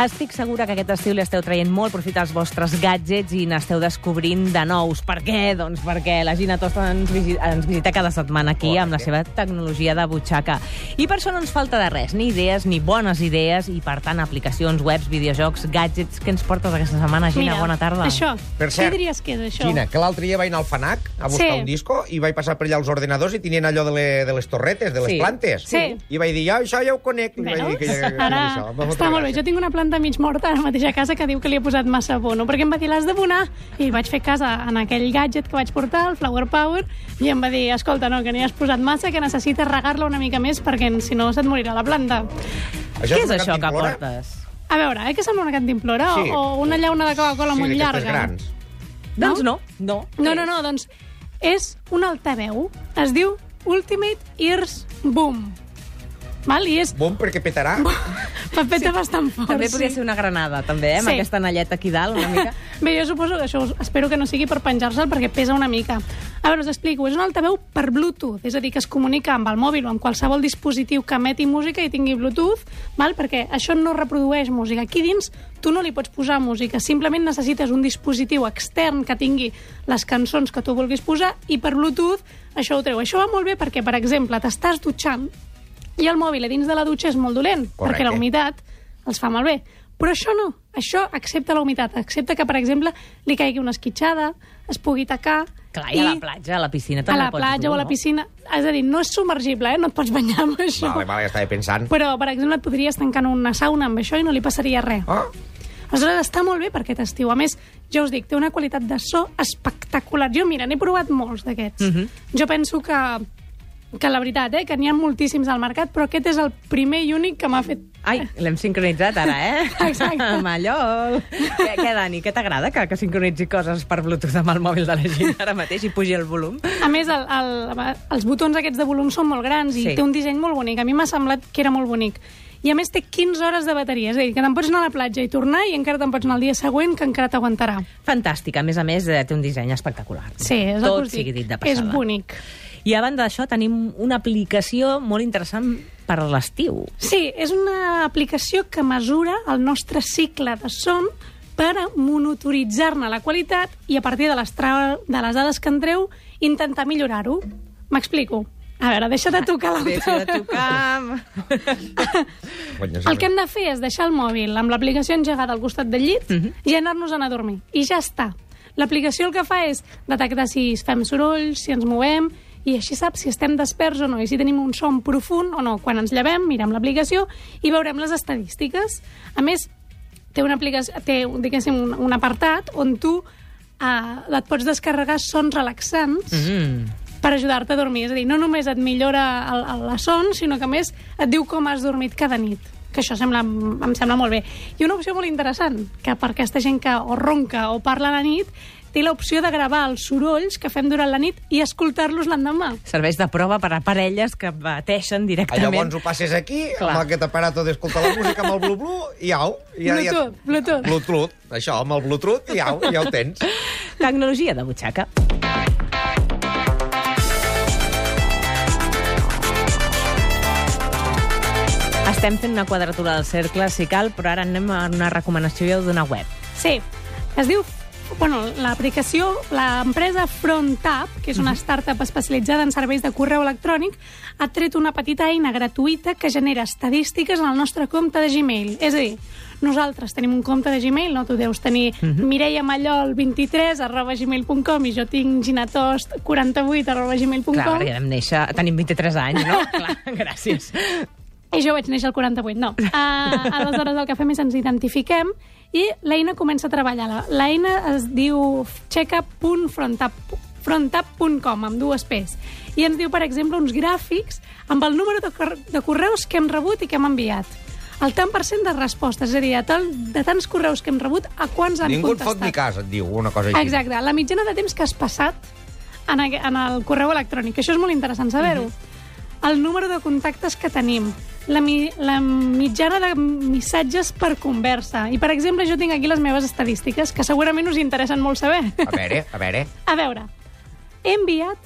Estic segura que aquest estiu li esteu traient molt profit als vostres gadgets i n'esteu descobrint de nous. Per què? Doncs perquè la Gina Tosta ens, visi ens visita cada setmana aquí Correcte. amb la seva tecnologia de butxaca. I per això no ens falta de res, ni idees, ni bones idees, i per tant aplicacions, webs, videojocs, gadgets... Què ens portes aquesta setmana, Gina? Bona tarda. Això. Per Què cert, diries que és això? Gina, que l'altre dia vaig anar al FANAC a buscar Sí. un disco i vaig passar per allà als ordenadors i tenien allò de, le, de les torretes, de les Sí. plantes. Sí. I vaig dir, ja, això ja ho conec. I vaig dir que, ja, que, Ara, això, em va fotre està molt bé. Jo tinc una planta mig morta ara mateix a casa que diu que li he posat massa abono, perquè em va dir, l'has d'abonar. I vaig fer casa en aquell gadget que vaig portar, el Flower Power, i em va dir, escolta, no, que n'hi has posat massa, que necessites regar-la una mica més perquè si no se't morirà la planta. Això Què és una això que portes? A veure, eh, que sembla una cantimplora Sí. o, o una llauna de Coca-Cola Sí, molt llarga? grans. Doncs no, no. No, no, no, doncs és un altaveu. Es diu Ultimate Ears Boom. Val? I és... Bom, perquè petarà. Pepeta sí. bastant fort. També podria sí. ser una granada, també, eh? Amb Sí. aquesta anelleta aquí dalt, una mica. Bé, jo suposo que això espero que no sigui per penjar-se'l perquè pesa una mica. A veure, us explico. És un altaveu per Bluetooth, és a dir, que es comunica amb el mòbil o amb qualsevol dispositiu que emeti música i tingui Bluetooth, val? perquè això no reprodueix música. Aquí dins tu no li pots posar música, simplement necessites un dispositiu extern que tingui les cançons que tu vulguis posar i per Bluetooth això ho treu. Això va molt bé perquè, per exemple, t'estàs dutxant i el mòbil a dins de la dutxa és molt dolent, Correcte. perquè la humitat els fa malbé. Però això no, això accepta la humitat, accepta que, per exemple, li caigui una esquitxada, es pugui tacar... Clar, i a la platja, a la piscina a també la ho pots platja dur, o a la no? piscina. És a dir, no és submergible, eh? no et pots banyar amb això. Vale, vale, estava pensant. Però, per exemple, et podries tancar en una sauna amb això i no li passaria res. Ah, Aleshores, està molt bé per aquest estiu. A més, ja us dic, té una qualitat de so espectacular. Jo, mira, n'he provat molts d'aquests. Mhm. Jo penso que, que la veritat, eh, que n'hi ha moltíssims al mercat, però aquest és el primer i únic que m'ha fet... Ai, l'hem sincronitzat ara, eh? Exacte. Mallol. Què, què Dani, què t'agrada que, que sincronitzi coses per Bluetooth amb el mòbil de la gent ara mateix i pugi el volum? A més, el, el, els botons aquests de volum són molt grans i Sí. té un disseny molt bonic. A mi m'ha semblat que era molt bonic. I a més té 15 hores de bateria, és a dir, que te'n pots anar a la platja i tornar i encara te'n pots anar el dia següent que encara t'aguantarà. Fantàstic. A més a més, eh, té un disseny espectacular. Sí, és el que Tot sigui dit de És passada. bonic. I a banda d'això tenim una aplicació molt interessant per a l'estiu. Sí, és una aplicació que mesura el nostre cicle de son per monitoritzar-ne la qualitat i a partir de les, tra... de les dades que en treu intentar millorar-ho. M'explico. A veure, deixa de tocar l'altre. Deixa de tocar... El que hem de fer és deixar el mòbil amb l'aplicació engegada al costat del llit Mhm. i anar-nos a dormir. I ja està. L'aplicació el que fa és detectar si fem sorolls, si ens movem, i així saps si estem desperts o no, i si tenim un son profund o no. Quan ens llevem, mirem l'aplicació i veurem les estadístiques. A més, té, una aplicació, té diguéssim, un, un apartat on tu eh, et pots descarregar sons relaxants Mm. per ajudar-te a dormir. És a dir, no només et millora el, el, la son, sinó que a més et diu com has dormit cada nit que això sembla, em sembla molt bé. I una opció molt interessant, que per aquesta gent que o ronca o parla a la nit, té l'opció de gravar els sorolls que fem durant la nit i escoltar-los l'endemà. Serveix de prova per a parelles que bateixen Ah, directament. Llavors ho passes aquí, Clar. amb aquest aparato d'escoltar la música, amb el blu-blu, i au. I ja, Bluetooth, Bluetooth. Bluetooth, això, amb el Bluetooth, i au, ja ho tens. Tecnologia de butxaca. Estem fent una quadratura del cercle, si cal, però ara anem a una recomanació d'una web. Sí, es diu bueno, l'aplicació, l'empresa FrontApp, que és una startup especialitzada en serveis de correu electrònic, ha tret una petita eina gratuïta que genera estadístiques en el nostre compte de Gmail. És a dir, nosaltres tenim un compte de Gmail, no? Tu deus tenir uh -huh. Mireia Mallol 23 arroba gmail.com i jo tinc ginatost 48 arroba gmail.com. Clar, perquè vam néixer... Tenim 23 anys, no? Clar, gràcies. I jo vaig néixer al 48, no. Uh, aleshores el que fem és ens identifiquem i l'eina comença a treballar. La- L'eina es diu checkup.frontapp frontapp.com, amb dues P's. I ens diu, per exemple, uns gràfics amb el número de, cor de correus que hem rebut i que hem enviat. El tant per cent de respostes, és a dir, de, tal, de tants correus que hem rebut, a quants han Ningú et contestat. fot ni cas, et diu, una cosa així. Exacte, la mitjana de temps que has passat en, en el correu electrònic. Això és molt interessant saber-ho. El número de contactes que tenim, la, mi, la mitjana de missatges per conversa. I, per exemple, jo tinc aquí les meves estadístiques, que segurament us interessen molt saber. A veure, a veure. A veure, he enviat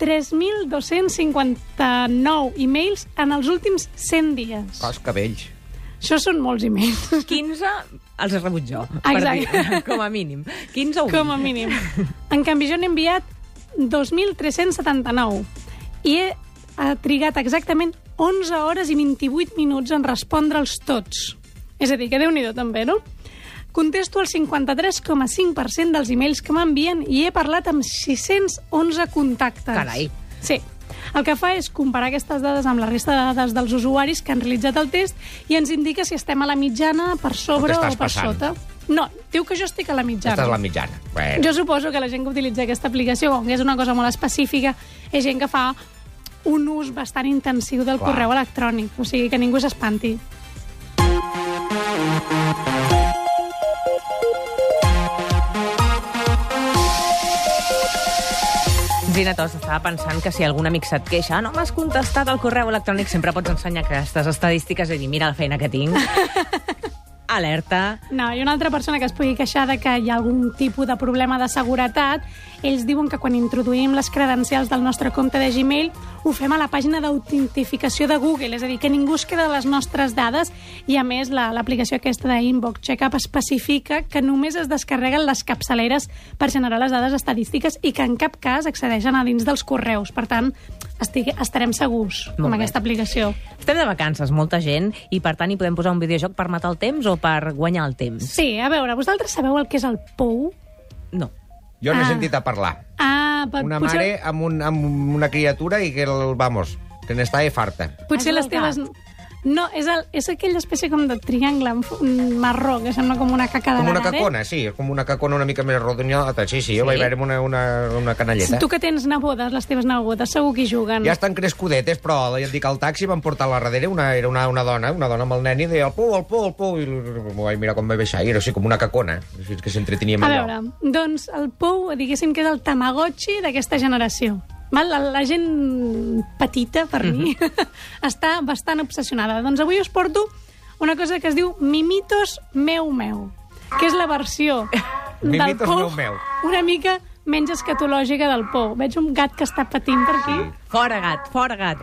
3.259 e-mails en els últims 100 dies. Cos cabells. Això són molts emails. 15 els he rebut jo, per Exacte. dir, com a mínim. 15 o 20. Com a mínim. En canvi, jo n'he enviat 2.379 i he trigat exactament 11 hores i 28 minuts en respondre'ls tots. És a dir, que déu nhi també, no? Contesto el 53,5% dels emails que m'envien i he parlat amb 611 contactes. Carai. Sí. El que fa és comparar aquestes dades amb la resta de dades dels usuaris que han realitzat el test i ens indica si estem a la mitjana, per sobre O o, per passant. sota. No, diu que jo estic a la mitjana. Aquesta és la mitjana. Bueno. Jo suposo que la gent que utilitza aquesta aplicació, com que és una cosa molt específica, és gent que fa un ús bastant intensiu del Clar. correu electrònic. O sigui, que ningú s'espanti. Gina Tos estava pensant que si algun amic se't queixa "Ah, no m'has contestat el correu electrònic, sempre pots ensenyar aquestes estadístiques i dir mira la feina que tinc. Alerta. No, i una altra persona que es pugui queixar de que hi ha algun tipus de problema de seguretat, ells diuen que quan introduïm les credencials del nostre compte de Gmail ho fem a la pàgina d'autentificació de Google, és a dir, que ningú es queda les nostres dades i, a més, la- l'aplicació aquesta d'Inbox Checkup especifica que només es descarreguen les capçaleres per generar les dades estadístiques i que en cap cas accedeixen a dins dels correus. Per tant, estigui, estarem segurs Molt amb bé. aquesta aplicació. Estem de vacances, molta gent, i per tant hi podem posar un videojoc per matar el temps o per guanyar el temps? Sí, a veure, vosaltres sabeu el que és el POU? No. Jo n'he Ah. sentit a parlar. Ah, pa- Una potser- mare amb, un, amb una criatura i que, el, vamos, que n'estava farta. Potser les teves... No, és, el, és aquella espècie com de triangle marró, que sembla com una caca de Com una cacona, sí, com una cacona una mica més rodonyada. Sí, sí, jo Sí? vaig veure una, una, una canalleta. Tu que tens nebodes, les teves nebodes, segur que hi juguen. Ja estan crescudetes, però ja et dic, al taxi van portar a la darrere una, era una, una dona, una dona amb el nen i deia el pou, el pou, el pou, i m'ho vaig mirar com va baixar, i era així com una cacona, fins que s'entretenia amb A allò. veure, doncs el POU, diguéssim que és el tamagotchi d'aquesta generació. Val? La, la gent petita, per mi, està bastant obsessionada. Doncs avui us porto una cosa que es diu Mimitos Meu Meu, que és la versió del Mimitos POU Meu Meu. una mica menys escatològica del POU. Veig un gat que està patint per aquí. Sí. Fora gat, fora gat.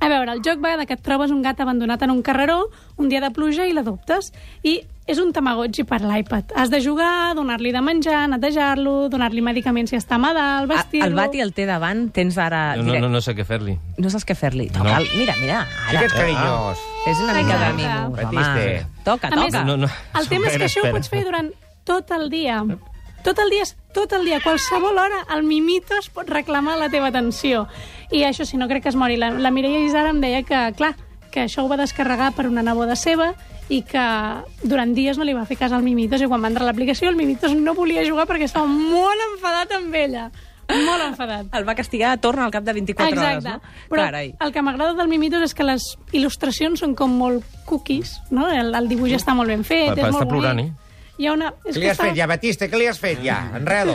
A veure, el joc va de que et trobes un gat abandonat en un carreró un dia de pluja i l'adoptes. I és un tamagotchi per l'iPad. Has de jugar, donar-li de menjar, netejar-lo, donar-li medicaments si està malalt, A- vestir-lo... El bat i el té davant, tens ara... No, no, no, no sé què fer-li. no saps què fer-li. No. Toca, mira, mira, Sí ara. que ets carinyós. És una mica de mimo, home. Toca, A més, toca. No, no. El tema és que això ho pots fer durant tot el dia. Tot el dia, tot el dia, a qualsevol hora, el mimito es pot reclamar la teva atenció. I això, si no crec que es mori. La, la Mireia Isara em deia que, clar, que això ho va descarregar per una neboda seva i que durant dies no li va fer cas al Mimitos i quan va entrar a l'aplicació el Mimitos no volia jugar perquè estava molt enfadat amb ella. Molt enfadat. El va castigar a torn al cap de 24 hores, Exacte. no? Però Carai. el que m'agrada del Mimitos és que les il·lustracions són com molt cookies, no? El, el dibuix està molt ben fet, Pa- és pa- molt està plorant, bonic. eh? Hi ha una... És Què li has fet ja, Batista? Què li has fet ja? Enredo.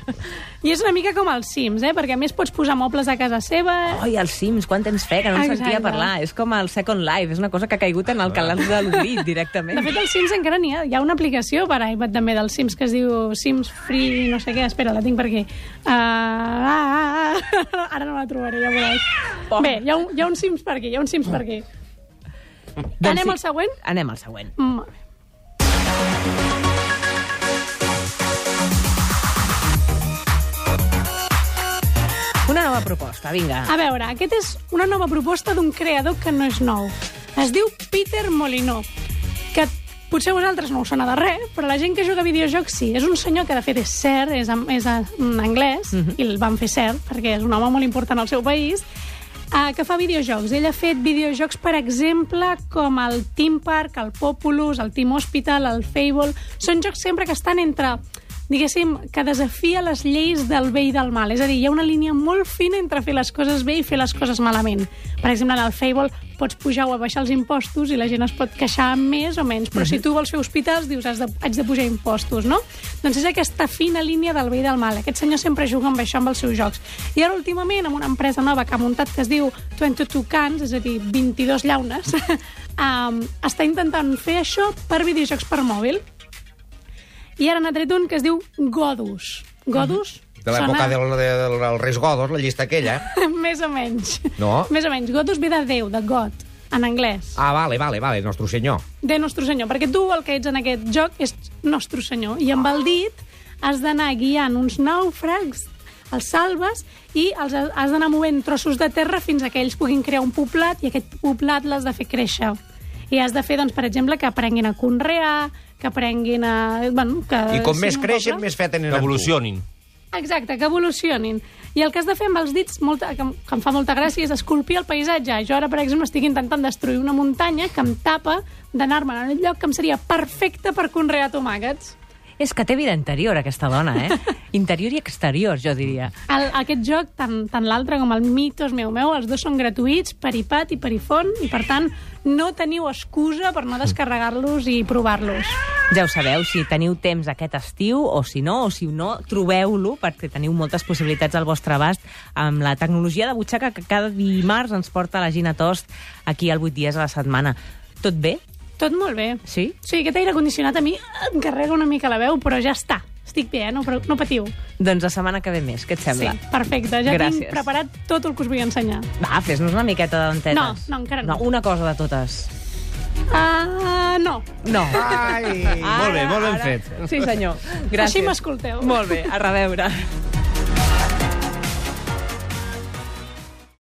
I és una mica com els Sims, eh? Perquè a més pots posar mobles a casa seva... Oi, els Sims, quant temps fe que no en Exacte. sentia parlar. És com el Second Life, és una cosa que ha caigut en el calaix de l'oblit directament. De fet, els Sims encara n'hi ha. Hi ha una aplicació per iPad també dels Sims que es diu Sims Free, no sé què. Espera, la tinc per aquí. Uh, ah, ah, ah. Ara no la trobaré, ja veuràs. Oh. Bé, hi ha, un, hi ha un Sims per aquí, hi ha un Sims per aquí. Doncs Anem sí. al següent? Anem al següent. Mm, Una nova proposta, vinga. A veure, aquest és una nova proposta d'un creador que no és nou. Es diu Peter Molyneux, que potser vosaltres no us sona de res, però la gent que juga a videojocs sí. És un senyor que, de fet, és cert, és, en- és en anglès, i el van fer cert, perquè és un home molt important al seu país, uh, que fa videojocs. Ell ha fet videojocs, per exemple, com el Team Park, el Populous, el Team Hospital, el Fable... Són jocs sempre que estan entre diguéssim, que desafia les lleis del bé i del mal. És a dir, hi ha una línia molt fina entre fer les coses bé i fer les coses malament. Per exemple, en el Fable pots pujar o abaixar els impostos i la gent es pot queixar més o menys, però si tu vols fer hospitals dius has de, haig de pujar impostos, no? Doncs és aquesta fina línia del bé i del mal. Aquest senyor sempre juga amb això amb els seus jocs. I ara últimament, amb una empresa nova que ha muntat que es diu 22 Cans, és a dir, 22 llaunes, um, està intentant fer això per videojocs per mòbil. I ara n'ha tret un que es diu Godus. Godus? De l'època del, del, del Reis Godos, la llista aquella. Més o menys. No? Més o menys. Godus ve de Déu, de God. en anglès. Ah, vale, vale, vale, nostre senyor. De Nostre Senyor, perquè tu el que ets en aquest joc és Nostre Senyor. I amb el dit has d'anar guiant uns nàufrags, els salves, i els has d'anar movent trossos de terra fins a que ells puguin crear un poblat, i aquest poblat l'has de fer créixer. I has de fer, doncs, per exemple, que aprenguin a conrear, que aprenguin a... Bueno, que I com més creixen, poble. més fe tenen Que evolucionin. Exacte, que evolucionin. I el que has de fer amb els dits, molta, que, em- que em fa molta gràcia, és esculpir el paisatge. Jo ara, per exemple, estic intentant destruir una muntanya que em tapa d'anar-me'n a un lloc que em seria perfecte per conrear tomàquets. És que té vida interior, aquesta dona, eh? Interior i exterior, jo diria. El, aquest joc, tant, tant l'altre com el Mitos meu meu, els dos són gratuïts, per iPad i per iPhone, i per tant no teniu excusa per no descarregar-los i provar-los. Ja ho sabeu, si teniu temps aquest estiu, o si no, o si no, trobeu-lo, perquè teniu moltes possibilitats al vostre abast amb la tecnologia de butxaca que cada dimarts ens porta la Gina Tost aquí al 8 dies a la setmana. Tot bé? Tot molt bé. Sí? Sí, aquest aire condicionat a mi em carrega una mica la veu, però ja està. Estic bé, eh? No, no patiu. Doncs la setmana que ve més, què et sembla? Sí, perfecte. Ja Gràcies. tinc preparat tot el que us vull ensenyar. Va, fes-nos una miqueta d'antenes. No, no, encara no. No, una cosa de totes. Uh, no. No. Ai! Molt bé, molt ben fet. Sí, senyor. Gràcies. Així m'escolteu. Molt bé, a reveure.